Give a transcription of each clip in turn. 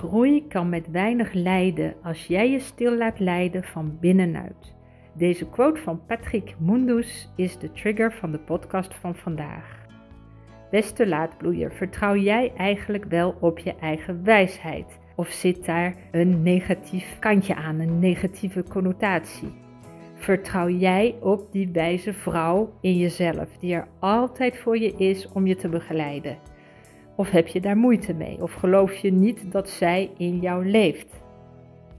Groei kan met weinig lijden als jij je stil laat leiden van binnenuit. Deze quote van Patrick Mundus is de trigger van de podcast van vandaag. Beste laadbloeier, vertrouw jij eigenlijk wel op je eigen wijsheid? Of zit daar een negatief kantje aan, een negatieve connotatie? Vertrouw jij op die wijze vrouw in jezelf, die er altijd voor je is om je te begeleiden? Of heb je daar moeite mee? Of geloof je niet dat zij in jou leeft?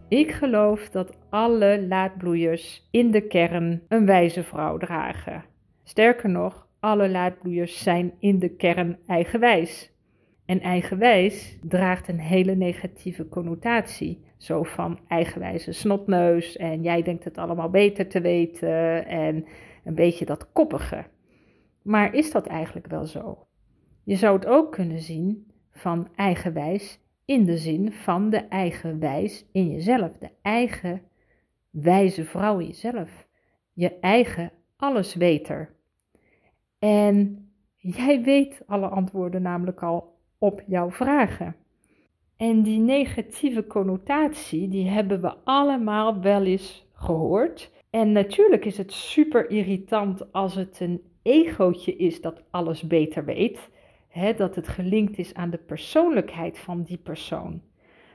Ik geloof dat alle laadbloeiers in de kern een wijze vrouw dragen. Sterker nog, alle laadbloeiers zijn in de kern eigenwijs. En eigenwijs draagt een hele negatieve connotatie. Zo van eigenwijze snotneus en jij denkt het allemaal beter te weten en een beetje dat koppige. Maar is dat eigenlijk wel zo? Je zou het ook kunnen zien van eigenwijs in de zin van de eigen wijs in jezelf, de eigen wijze vrouw in jezelf, je eigen allesweter. En jij weet alle antwoorden namelijk al op jouw vragen. En die negatieve connotatie, die hebben we allemaal wel eens gehoord. En natuurlijk is het super irritant als het een egootje is dat alles beter weet dat het gelinkt is aan de persoonlijkheid van die persoon.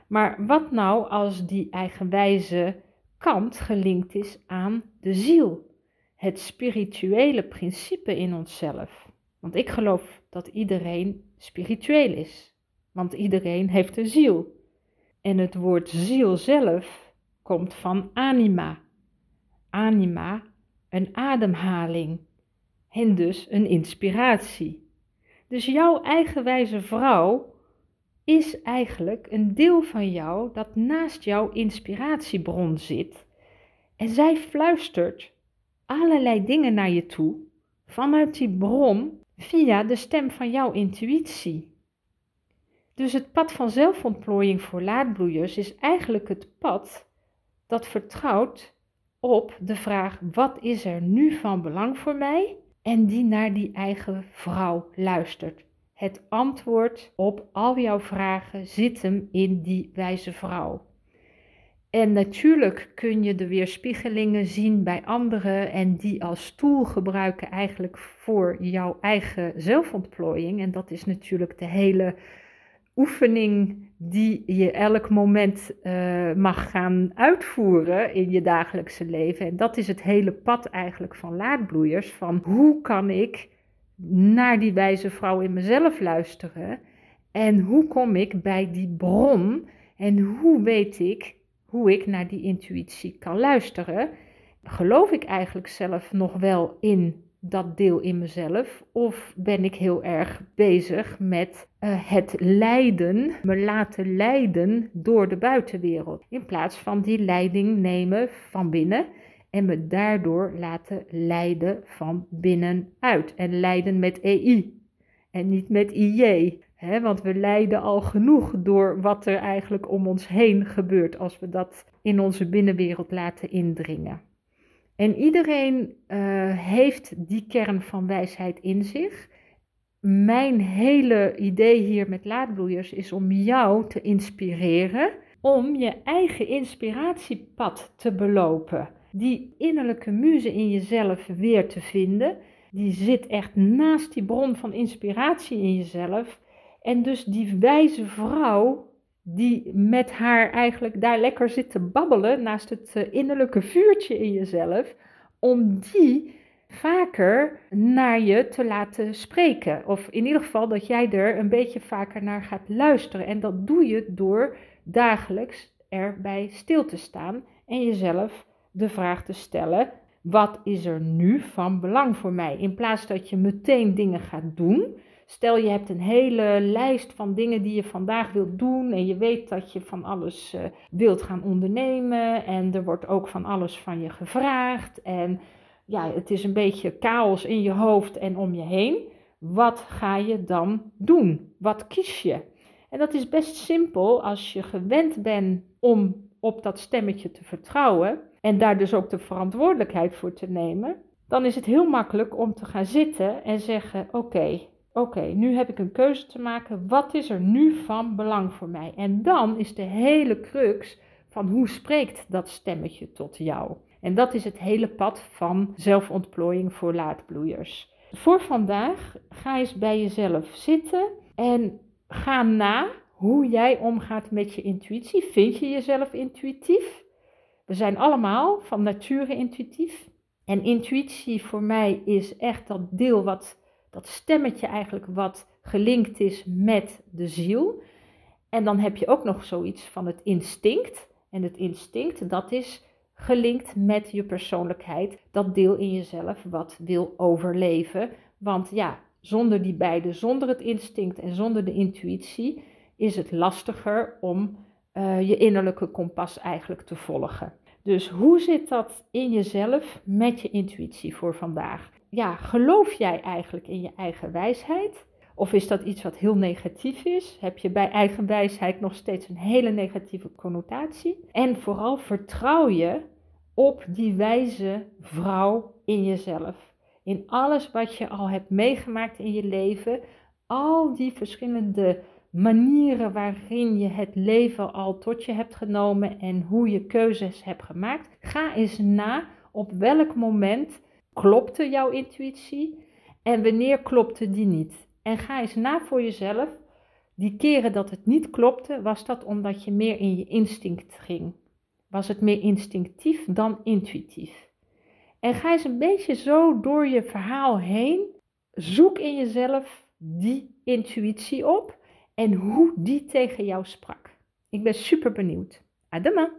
Maar wat nou als die eigenwijze kant gelinkt is aan de ziel, het spirituele principe in onszelf? Want ik geloof dat iedereen spiritueel is, want iedereen heeft een ziel. En het woord ziel zelf komt van anima. Anima, een ademhaling en dus een inspiratie. Dus jouw eigenwijze vrouw is eigenlijk een deel van jou dat naast jouw inspiratiebron zit. En zij fluistert allerlei dingen naar je toe vanuit die bron via de stem van jouw intuïtie. Dus het pad van zelfontplooiing voor laadbloeiers is eigenlijk het pad dat vertrouwt op de vraag: wat is er nu van belang voor mij? En die naar die eigen vrouw luistert. Het antwoord op al jouw vragen zit hem in die wijze vrouw. En natuurlijk kun je de weerspiegelingen zien bij anderen en die als tool gebruiken eigenlijk voor jouw eigen zelfontplooiing. En dat is natuurlijk de hele oefening die je elk moment uh, mag gaan uitvoeren in je dagelijkse leven. En dat is het hele pad eigenlijk van laadbloeiers. Van hoe kan ik naar die wijze vrouw in mezelf luisteren? En hoe kom ik bij die bron? En hoe weet ik hoe ik naar die intuïtie kan luisteren? Geloof ik eigenlijk zelf nog wel in dat deel in mezelf? Of ben ik heel erg bezig met uh, het lijden, me laten leiden door de buitenwereld? In plaats van die leiding nemen van binnen en me daardoor laten leiden van binnenuit. En leiden met EI en niet met IJ. He, want we lijden al genoeg door wat er eigenlijk om ons heen gebeurt als we dat in onze binnenwereld laten indringen. En iedereen uh, heeft die kern van wijsheid in zich. Mijn hele idee hier met laadbloeiers is om jou te inspireren om je eigen inspiratiepad te belopen. Die innerlijke muze in jezelf weer te vinden. Die zit echt naast die bron van inspiratie in jezelf. En dus die wijze vrouw die met haar eigenlijk daar lekker zit te babbelen naast het eh, innerlijke vuurtje in jezelf, om die vaker naar je te laten spreken. Of in ieder geval dat jij er een beetje vaker naar gaat luisteren. En dat doe je door dagelijks erbij stil te staan en jezelf de vraag te stellen: wat is er nu van belang voor mij? In plaats dat je meteen dingen gaat doen Stel je hebt een hele lijst van dingen die je vandaag wilt doen en je weet dat je van alles uh, wilt gaan ondernemen en er wordt ook van alles van je gevraagd en ja, het is een beetje chaos in je hoofd en om je heen. Wat ga je dan doen? Wat kies je? En dat is best simpel als je gewend bent om op dat stemmetje te vertrouwen en daar dus ook de verantwoordelijkheid voor te nemen. Dan is het heel makkelijk om te gaan zitten en zeggen: Oké, oké, nu heb ik een keuze te maken. Wat is er nu van belang voor mij? En dan is de hele crux van hoe spreekt dat stemmetje tot jou? En dat is het hele pad van zelfontplooiing voor laadbloeiers. Voor vandaag ga eens bij jezelf zitten en ga na hoe jij omgaat met je intuïtie. Vind je jezelf intuïtief? We zijn allemaal van nature intuïtief. En intuïtie voor mij is echt dat deel wat, dat stemmetje eigenlijk wat gelinkt is met de ziel. En dan heb je ook nog zoiets van het instinct. En het instinct, dat is gelinkt met je persoonlijkheid, dat deel in jezelf wat wil overleven. Want ja, zonder die beide, zonder het instinct en zonder de intuïtie, is het lastiger om uh, je innerlijke kompas eigenlijk te volgen. Dus hoe zit dat in jezelf met je intuïtie voor vandaag? Ja, geloof jij eigenlijk in je eigen wijsheid? Of is dat iets wat heel negatief is? Heb je bij eigen wijsheid nog steeds een hele negatieve connotatie? En vooral vertrouw je op die wijze vrouw in jezelf. In alles wat je al hebt meegemaakt in je leven, al die verschillende manieren waarin je het leven al tot je hebt genomen en hoe je keuzes hebt gemaakt. Ga eens na op welk moment klopte jouw intuïtie en wanneer klopte die niet. En ga eens na voor jezelf. Die keren dat het niet klopte, was dat omdat je meer in je instinct ging. Was het meer instinctief dan intuïtief. En ga eens een beetje zo door je verhaal heen. Zoek in jezelf die intuïtie op en hoe die tegen jou sprak. Ik ben super benieuwd. Adema!